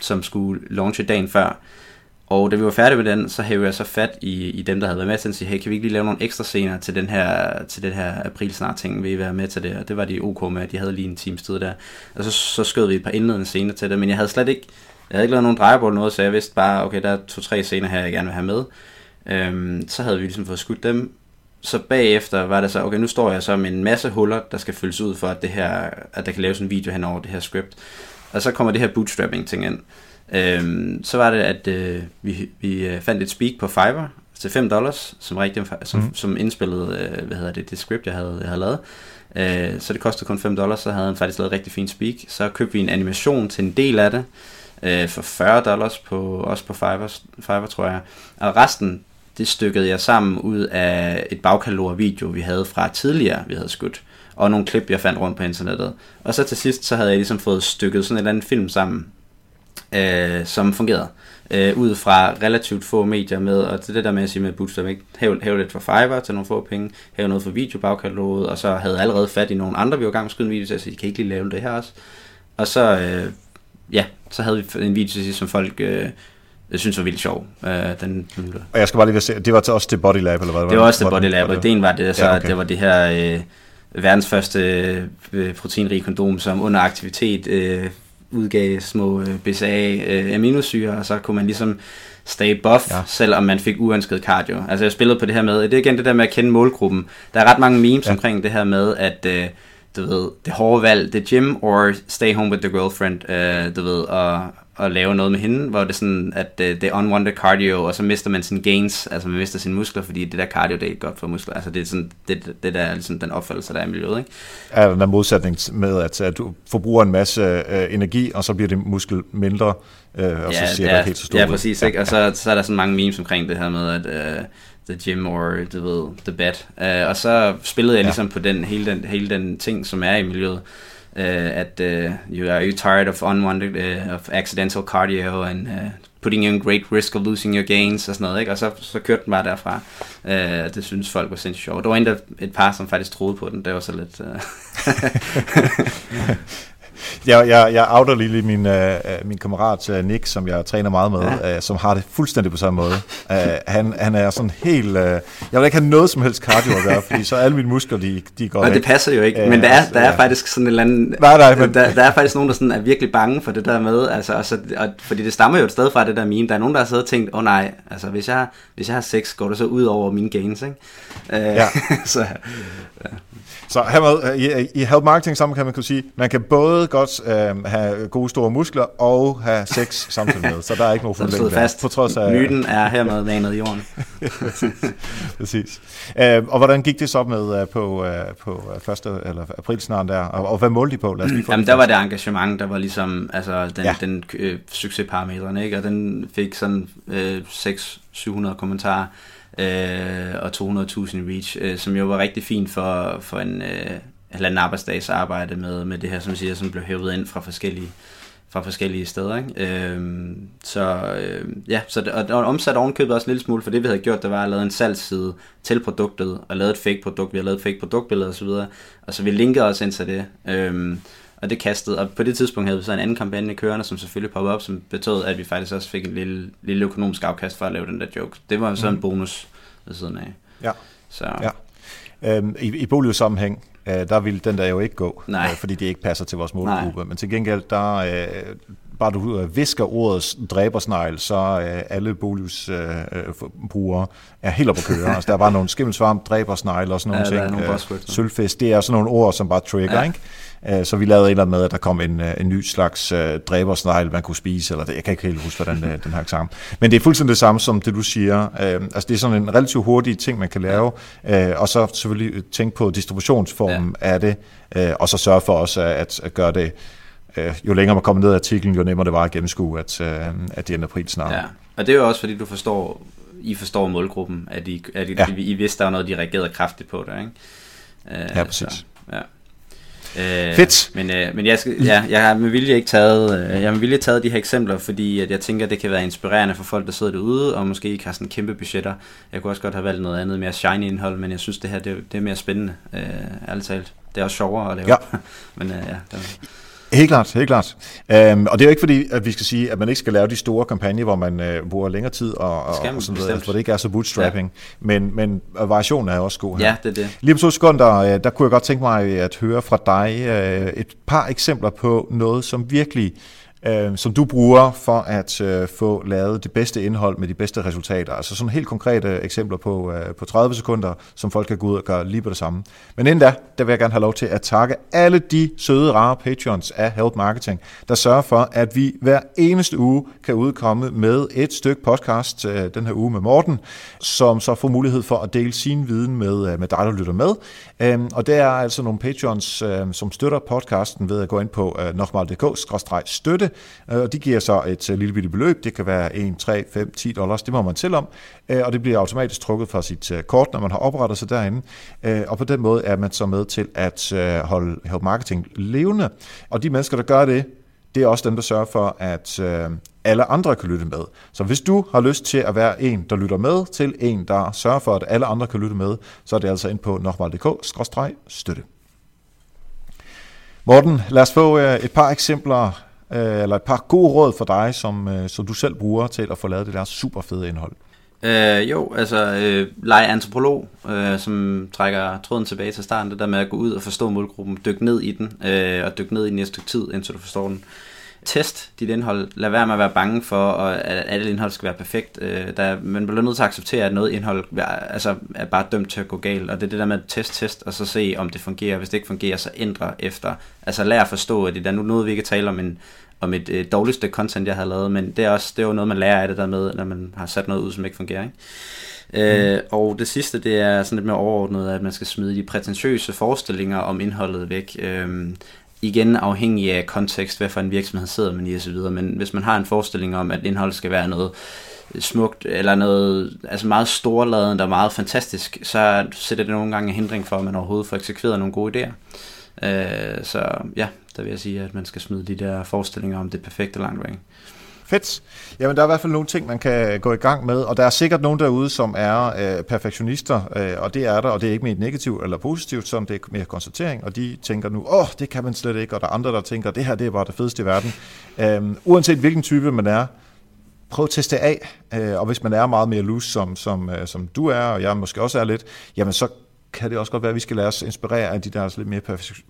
som skulle launche dagen før. Og da vi var færdige med den, så havde jeg så fat i, i dem, der havde været med til at sige, hey, kan vi ikke lige lave nogle ekstra scener til den her, til den her april snart ting, vil I være med til det? Og det var de ok med, at de havde lige en times tid der. Og så, så skød vi et par indledende scener til det, men jeg havde slet ikke, jeg havde ikke lavet nogen drejebord eller noget, så jeg vidste bare, okay, der er to-tre scener her, jeg gerne vil have med. Øhm, så havde vi ligesom fået skudt dem, så bagefter var det så, okay, nu står jeg så med en masse huller, der skal fyldes ud for, at, det her, at der kan laves en video hen over det her script. Og så kommer det her bootstrapping ting ind. Øhm, så var det, at øh, vi, vi øh, fandt et speak på Fiverr til 5 dollars, som, rigtig, som, mm. som indspillede, øh, hvad hedder det, det script, jeg havde, jeg havde lavet. Øh, så det kostede kun 5 dollars, så havde han faktisk lavet rigtig fint speak. Så købte vi en animation til en del af det, øh, for 40 dollars, på, også på Fiverr, Fiverr, tror jeg. Og resten, det stykkede jeg sammen ud af et bagkatalog video, vi havde fra tidligere, vi havde skudt og nogle klip, jeg fandt rundt på internettet. Og så til sidst, så havde jeg ligesom fået stykket sådan en eller anden film sammen, øh, som fungerede. Øh, ud fra relativt få medier med, og til det der med at sige med Bootstrap, ikke? Hæv, hæv lidt for Fiverr til nogle få penge, hæv noget for videobagkataloget, og så havde allerede fat i nogle andre, vi var gang med at skyde en video til, at sige, kan ikke lige lave det her også? Og så, øh, ja, så havde vi en video til sidst, som folk... Øh, jeg synes var vildt sjov. Øh, den, og jeg skal bare lige se, det var til også til Body Lab, eller hvad? Det var også til Body Lab, og ideen var det, så ja, okay. det var det her øh, verdens første øh, proteinrige kondom, som under aktivitet øh, udgav små øh, BCA øh, aminosyre, og så kunne man ligesom stay buff, ja. selvom man fik uønsket cardio. Altså jeg spillede på det her med, det er igen det der med at kende målgruppen. Der er ret mange memes ja. omkring det her med, at øh, du ved, det hårde valg, det gym or stay home with the girlfriend, øh, du ved, og, at lave noget med hende, hvor det er sådan, at uh, det er unwanted cardio, og så mister man sine gains, altså man mister sine muskler, fordi det der cardio, det er ikke godt for muskler. Altså det er sådan, det, det der er ligesom den opfattelse, der er i miljøet, ikke? Er der en modsætning med, at, at du forbruger en masse uh, energi, og så bliver det muskel mindre, uh, og ja, så ser det helt så stort Ja, præcis, ikke? Og så, så er der sådan mange memes omkring det her med, at uh, the gym or the, ved, the bed. Uh, og så spillede jeg ja. ligesom på den hele, den hele den ting, som er i miljøet uh, at uh, you are you tired of unwanted uh, of accidental cardio and uh, putting you in great risk of losing your gains og sådan noget, ikke? Og så, så kørte den bare derfra. Uh, det synes folk var sindssygt sjovt. Der var endda et par, som faktisk troede på den. Det var så lidt... Uh... <laughs> <laughs> jeg, jeg, jeg outer lige min, uh, min kammerat uh, Nick, som jeg træner meget med, ja. uh, som har det fuldstændig på samme måde. Uh, han, han er sådan helt... Uh, jeg vil ikke have noget som helst cardio at gøre, fordi så alle mine muskler, de, de går Og det passer jo ikke, men der er, altså, der er ja. faktisk sådan en eller anden... Nej, nej, men... Der, der er faktisk nogen, der sådan er virkelig bange for det der med, altså, og så, og, fordi det stammer jo et sted fra det der meme. Der er nogen, der har siddet og tænkt, åh oh, nej, altså hvis jeg, hvis jeg har sex, går det så ud over mine gains, ikke? Uh, ja. <laughs> så, ja. Så hermed, i, i Help Marketing sammen kan man kunne sige, man kan både godt øh, have gode store muskler og have sex samtidig med, så der er ikke nogen problem fast. På trods af, Myten er hermed vanet i jorden. <laughs> Præcis. Øh, og hvordan gik det så med uh, på, uh, på første eller april snart der, og, og hvad målte de på? Lad os lige få Jamen der var det engagement, der var ligesom altså, den, ja. den øh, succesparametrene, ikke? og den fik sådan øh, 600-700 kommentarer øh, og 200.000 reach, øh, som jo var rigtig fint for, for en øh, halvanden arbejdsdags arbejde med, med det her, som siger, som blev hævet ind fra forskellige fra forskellige steder. Ikke? Øhm, så øh, ja, så det, og, og omsat ovenkøbet også en lille smule, for det vi havde gjort, det var at lave en salgsside til produktet, og lavet et fake produkt, vi har lavet fake produktbilleder osv., og så vi linkede os ind til det. Øhm, og det kastede, og på det tidspunkt havde vi så en anden kampagne kørende, som selvfølgelig poppede op, som betød, at vi faktisk også fik en lille, lille økonomisk afkast for at lave den der joke. Det var så mm. en bonus ved siden af. Ja. Så. ja. Øhm, I i boligsammenhæng, øh, der ville den der jo ikke gå, Nej. Øh, fordi det ikke passer til vores målgruppe. Nej. Men til gengæld, der øh, bare du øh, visker ordet dræbersnegl, så øh, alle boligsbrugere øh, er helt op på køre. altså, der er bare nogle skimmelsvarm, dræbersnegl og sådan nogle ja, ting. Øh, sølvfisk, det er sådan nogle ord, som bare trigger, ja. ikke? Øh, så vi lavede en eller anden med, at der kom en, øh, en ny slags uh, dræbersnegl, man kunne spise, eller det, jeg kan ikke helt huske, hvordan uh, den her sammen. Men det er fuldstændig det samme som det, du siger. Uh, altså det er sådan en relativt hurtig ting, man kan lave, uh, og så selvfølgelig tænke på distributionsformen ja. af det, uh, og så sørge for også at, at gøre det jo længere man kommer ned af artiklen, jo nemmere det var at gennemskue, at, at det ender pris snart. Ja, og det er jo også fordi, du forstår, I forstår målgruppen, at I, at I, ja. I vidste, der var noget, de reagerede kraftigt på det, ikke? Uh, ja, præcis. Så. ja. Øh, Fedt. Men, øh, men jeg, skal, ja, jeg har med vilje ikke taget, øh, jeg har med vilje taget de her eksempler, fordi at jeg tænker, at det kan være inspirerende for folk, der sidder derude, og måske ikke har sådan kæmpe budgetter. Jeg kunne også godt have valgt noget andet mere shiny indhold, men jeg synes, det her det, det er mere spændende, øh, ærligt talt. Det er også sjovere at lave. Ja. <laughs> men øh, ja, det, Helt klart, helt klart. Øhm, og det er jo ikke fordi, at vi skal sige, at man ikke skal lave de store kampagner, hvor man øh, bruger længere tid og, og, og sådan noget, altså, hvor det ikke er så bootstrapping. Ja. Men, men øh, variationen er også god her. ja, det er det. Lige om to sekunder, øh, der kunne jeg godt tænke mig at høre fra dig øh, et par eksempler på noget, som virkelig øh, som du bruger for at øh, få lavet det bedste indhold med de bedste resultater. Altså sådan helt konkrete eksempler på, øh, på 30 sekunder, som folk kan gå ud og gøre lige på det samme. Men inden da, der vil jeg gerne have lov til at takke alle de søde, rare patrons af Help Marketing, der sørger for, at vi hver eneste uge kan udkomme med et stykke podcast øh, den her uge med Morten, som så får mulighed for at dele sin viden med, øh, med dig, der lytter med. Øh, og det er altså nogle patrons, øh, som støtter podcasten ved at gå ind på øh, nokmal.dk-støtte, Øh, og de giver så et øh, lille bitte beløb. Det kan være 1, 3, 5, 10 dollars, det må man til om, øh, og det bliver automatisk trukket fra sit kort, når man har oprettet sig derinde. Og på den måde er man så med til at holde Help Marketing levende. Og de mennesker, der gør det, det er også dem, der sørger for, at øh, alle andre kan lytte med. Så hvis du har lyst til at være en, der lytter med, til en, der sørger for, at alle andre kan lytte med, så er det altså ind på nokmal.dk-støtte. Morten, lad os få øh, et par eksempler, øh, eller et par gode råd for dig, som, øh, som du selv bruger til at få lavet det der super fede indhold. Øh, jo, altså øh, lege antropolog, øh, som trækker tråden tilbage til starten, det der med at gå ud og forstå målgruppen, dykke ned i den, øh, og dykke ned i den et stykke tid, indtil du forstår den. Test dit indhold. Lad være med at være bange for, at alle indhold skal være perfekt. Øh, der, man bliver nødt til at acceptere, at noget indhold altså, er bare dømt til at gå galt. Og det er det der med at test, test, og så se, om det fungerer. Hvis det ikke fungerer, så ændre efter. Altså lær at forstå, at det er nu noget, vi ikke tale om en, om et øh, dårligt stykke content, jeg har lavet, men det er også det er jo noget, man lærer af det der med, når man har sat noget ud, som ikke fungerer. Ikke? Øh, og det sidste, det er sådan lidt mere overordnet, at man skal smide de prætentiøse forestillinger om indholdet væk. Øh, igen afhængig af kontekst, hvad for en virksomhed sidder man i osv., men hvis man har en forestilling om, at indhold skal være noget smukt, eller noget altså meget storladent og meget fantastisk, så sætter det nogle gange en hindring for, at man overhovedet får eksekveret nogle gode idéer. Øh, så ja, der vil jeg sige, at man skal smide de der forestillinger om det perfekte langt væk. Fedt. Jamen, der er i hvert fald nogle ting, man kan gå i gang med, og der er sikkert nogen derude, som er øh, perfektionister, øh, og det er der, og det er ikke mere negativt eller positivt, som det er mere konstatering, og de tænker nu, åh, oh, det kan man slet ikke, og der er andre, der tænker, det her det er bare det fedeste i verden. Øh, uanset hvilken type man er, prøv at teste af, øh, og hvis man er meget mere loose, som, som, øh, som du er, og jeg måske også er lidt, jamen så kan det også godt være, at vi skal lade os inspirere af de der lidt mere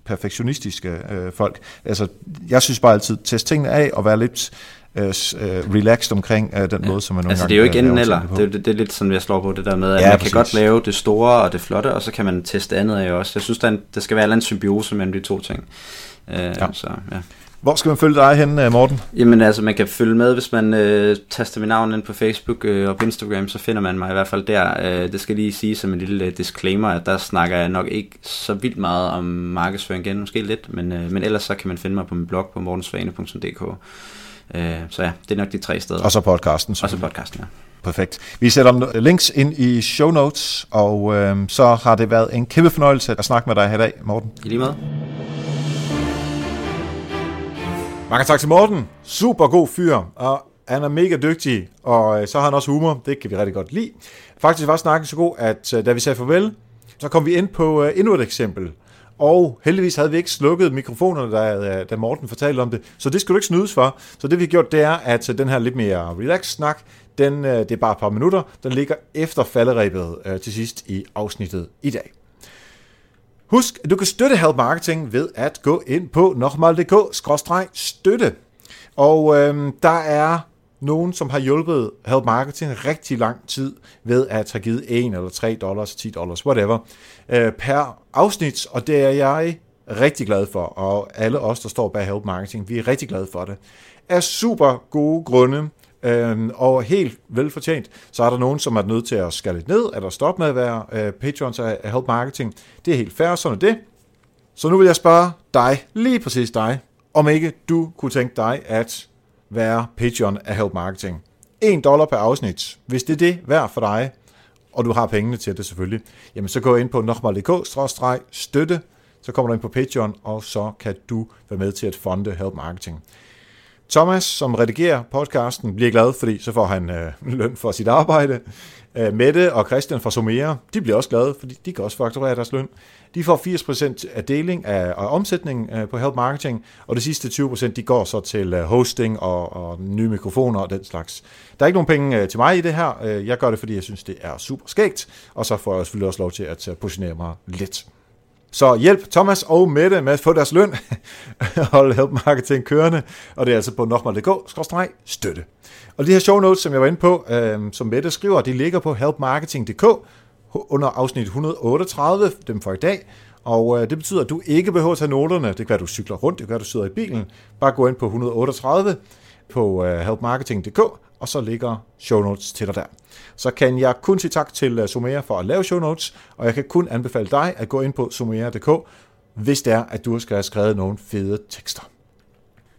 perfektionistiske øh, folk. Altså, jeg synes bare altid, test tingene af og være lidt øh, relaxed omkring øh, den ja. måde, som man nogle Altså gange det er jo ikke enten eller, det, det, det er lidt sådan, jeg slår på det der med, at Ja, man præcis. kan godt lave det store og det flotte, og så kan man teste andet af også. Jeg synes, der, er en, der skal være en symbiose mellem de to ting. Øh, ja. Så, ja. Hvor skal man følge dig hen, øh, Morten? Jamen altså, man kan følge med, hvis man øh, taster mit navn ind på Facebook øh, og på Instagram, så finder man mig i hvert fald der. Øh, det skal lige sige som en lille øh, disclaimer, at der snakker jeg nok ikke så vildt meget om markedsføring igen, måske lidt, men, øh, men ellers så kan man finde mig på min blog på mortensvane.dk. Øh, så ja, det er nok de tre steder. Og så podcasten. og så podcasten, ja. Perfekt. Vi sætter links ind i show notes, og øh, så har det været en kæmpe fornøjelse at snakke med dig her i dag, Morten. I lige måde. Mange tak til Morten. Super god fyr, og han er mega dygtig, og øh, så har han også humor. Det kan vi rigtig godt lide. Faktisk var snakken så god, at øh, da vi sagde farvel, så kom vi ind på øh, endnu et eksempel. Og heldigvis havde vi ikke slukket mikrofonerne, da, øh, da Morten fortalte om det, så det skulle du ikke snydes for. Så det vi har gjort, det er, at øh, den her lidt mere relaxed snak, den, øh, det er bare et par minutter, den ligger efter falderæbet øh, til sidst i afsnittet i dag. Husk, at du kan støtte Help Marketing ved at gå ind på nokmal.dk-støtte. Og øhm, der er nogen, som har hjulpet Help Marketing rigtig lang tid ved at have givet 1 eller 3 dollars, 10 dollars, whatever, øh, per afsnit, og det er jeg rigtig glad for, og alle os, der står bag Help Marketing, vi er rigtig glade for det. Af super gode grunde, Øhm, og helt velfortjent, så er der nogen, som er nødt til at skære lidt ned, eller stoppe med at være øh, patrons af af Help Marketing. Det er helt fair, sådan er det. Så nu vil jeg spørge dig, lige præcis dig, om ikke du kunne tænke dig at være Patreon af Help Marketing. 1 dollar per afsnit. Hvis det er det værd for dig, og du har pengene til det selvfølgelig, jamen så gå ind på nokmal.dk-støtte, så kommer du ind på Patreon, og så kan du være med til at fonde Help Marketing. Thomas, som redigerer podcasten, bliver glad, fordi så får han øh, <laughs> løn for sit arbejde. Øh, Mette og Christian fra Somera, de bliver også glade, fordi de kan også fakturere deres løn. De får 80% af deling af, af omsætningen øh, på Help Marketing, og det sidste 20% de går så til øh, hosting og, og nye mikrofoner og den slags. Der er ikke nogen penge øh, til mig i det her. Øh, jeg gør det, fordi jeg synes, det er super skægt, og så får jeg selvfølgelig også lov til at øh, positionere mig lidt. Så hjælp Thomas og Mette med at få deres løn, <laughs> hold Help Marketing kørende, og det er altså på nokmal.dk-støtte. Og de her show notes, som jeg var inde på, øh, som Mette skriver, de ligger på helpmarketing.dk under afsnit 138, dem for i dag. Og øh, det betyder, at du ikke behøver at tage noterne. Det kan være, at du cykler rundt, det kan være, at du sidder i bilen. Bare gå ind på 138 på øh, helpmarketing.dk, og så ligger show notes til dig der. Så kan jeg kun sige tak til øh, Sumera for at lave show notes, og jeg kan kun anbefale dig at gå ind på sumera.dk, hvis det er, at du skal have skrevet nogle fede tekster.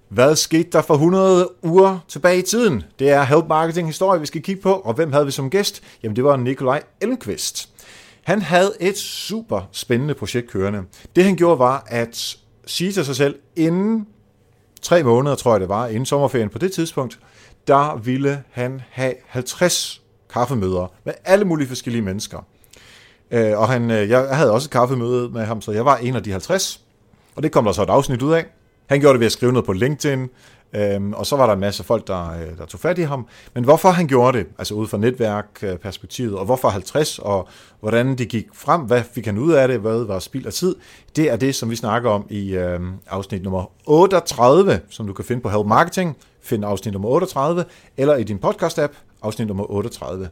Hvad skete der for 100 uger tilbage i tiden? Det er Help Marketing Historie, vi skal kigge på, og hvem havde vi som gæst? Jamen det var Nikolaj Elmqvist. Han havde et super spændende projekt kørende. Det han gjorde var at sige til sig selv, inden tre måneder, tror jeg det var, inden sommerferien på det tidspunkt, der ville han have 50 kaffemøder med alle mulige forskellige mennesker. Øh, og han, øh, jeg havde også et kaffemøde med ham, så jeg var en af de 50, og det kom der så et afsnit ud af. Han gjorde det ved at skrive noget på LinkedIn, Øhm, og så var der en masse folk, der, øh, der tog fat i ham. Men hvorfor han gjorde det, altså ud fra netværkperspektivet, øh, og hvorfor 50, og hvordan det gik frem, hvad fik han ud af det, hvad var spild af tid, det er det, som vi snakker om i øh, afsnit nummer 38, som du kan finde på Help Marketing. Find afsnit nummer 38, eller i din podcast-app, afsnit nummer 38.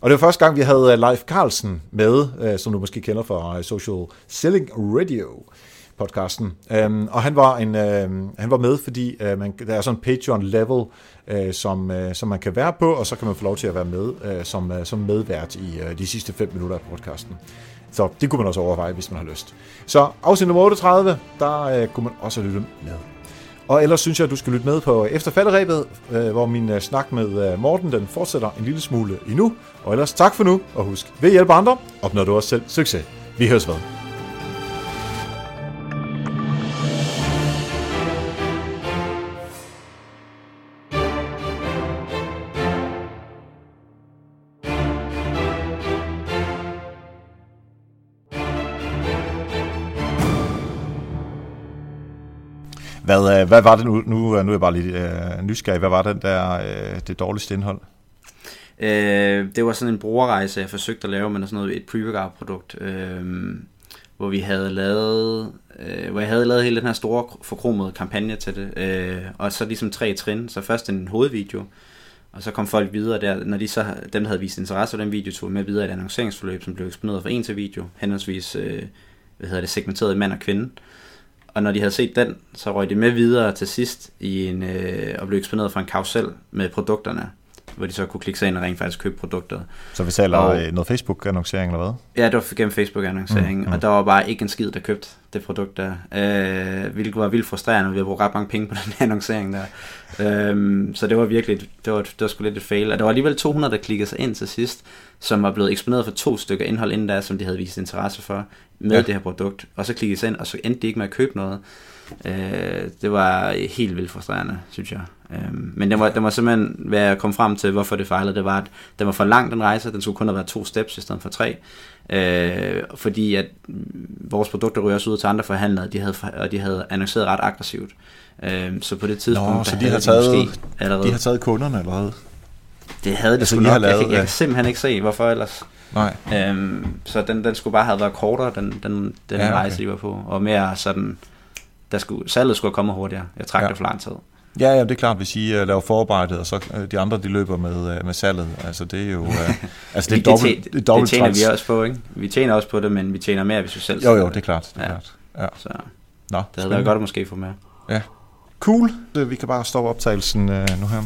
Og det var første gang, vi havde øh, Leif Carlsen med, øh, som du måske kender fra øh, Social Selling Radio podcasten. Um, og han var en øhm, han var med, fordi man, der er sådan en Patreon level, som, som man kan være på, og så kan man få lov til at være med som, som medvært i de sidste 5 minutter af podcasten. Så det kunne man også overveje, hvis man har lyst. Så afsnit nummer 38, der uh, kunne man også lytte med. Og ellers synes jeg, at du skal lytte med på Efterfalderæbet, øh, hvor min øh, snak med øh, Morten den fortsætter en lille smule endnu. Og ellers tak for nu, og husk, ved hjælpe andre, opnår du også selv succes. Vi høres ved. Hvad, øh, hvad var det nu? Nu, øh, nu er jeg bare lidt øh, nysgerrig. Hvad var den der, øh, det dårligste indhold? Øh, det var sådan en brugerrejse, jeg forsøgte at lave med sådan noget, et pre produkt øh, hvor vi havde lavet, øh, hvor jeg havde lavet hele den her store forkromede kampagne til det, øh, og så ligesom tre trin. Så først en hovedvideo, og så kom folk videre der, når de så, dem der havde vist interesse for den video, tog med videre i et annonceringsforløb, som blev eksponeret fra en til video, henholdsvis, øh, hvad hedder det, segmenteret i mand og kvinde. Og når de havde set den, så røg de med videre til sidst i en, øh, og blev eksponeret for en karusel med produkterne, hvor de så kunne klikke sig ind og rent faktisk købe produktet. Så vi taler og, noget Facebook-annoncering eller hvad? Ja, det var gennem Facebook-annoncering, mm, mm. og der var bare ikke en skid, der købte det produkt der, øh, hvilket var vildt frustrerende, vi havde brugt ret mange penge på <laughs> den annoncering der. Øh, så det var virkelig, det var, det var sgu lidt et fail, og der var alligevel 200, der klikkede sig ind til sidst, som var blevet eksponeret for to stykker indhold inden der, som de havde vist interesse for med ja. det her produkt, og så klikkede sig ind, og så endte de ikke med at købe noget. Øh, det var helt vildt frustrerende, synes jeg. Øh, men det var, det var simpelthen, hvad jeg kom frem til, hvorfor det fejlede, det var, at den var for lang, den rejse, den skulle kun have været to steps i stedet for tre. Øh, fordi at vores produkter ryger også ud til andre forhandlere, de havde, og de havde annonceret ret aggressivt. Øh, så på det tidspunkt... Nå, så de har, taget, allerede, de har taget kunderne allerede? Det havde det altså, sgu nok. Lavet, jeg, kan, jeg kan simpelthen ikke se, hvorfor ellers. Nej. Øhm, så den, den skulle bare have været kortere, den, den, den ja, okay. rejse, de var på. Og mere sådan, der skulle, salget skulle komme hurtigere. Jeg trak ja. det for lang tid. Ja, ja, det er klart, hvis I uh, laver forarbejdet, og så uh, de andre, de løber med, uh, med salget. Altså, det er jo... Uh, <laughs> altså, det er dobbelt, det, det, dobbelt det tjener trans. vi også på, ikke? Vi tjener også på det, men vi tjener mere, hvis vi selv Jo, jo, det er klart. Det er ja. klart. Ja. Så Nå, det havde været godt at måske få mere. Ja. Cool. Vi kan bare stoppe optagelsen uh, nu her.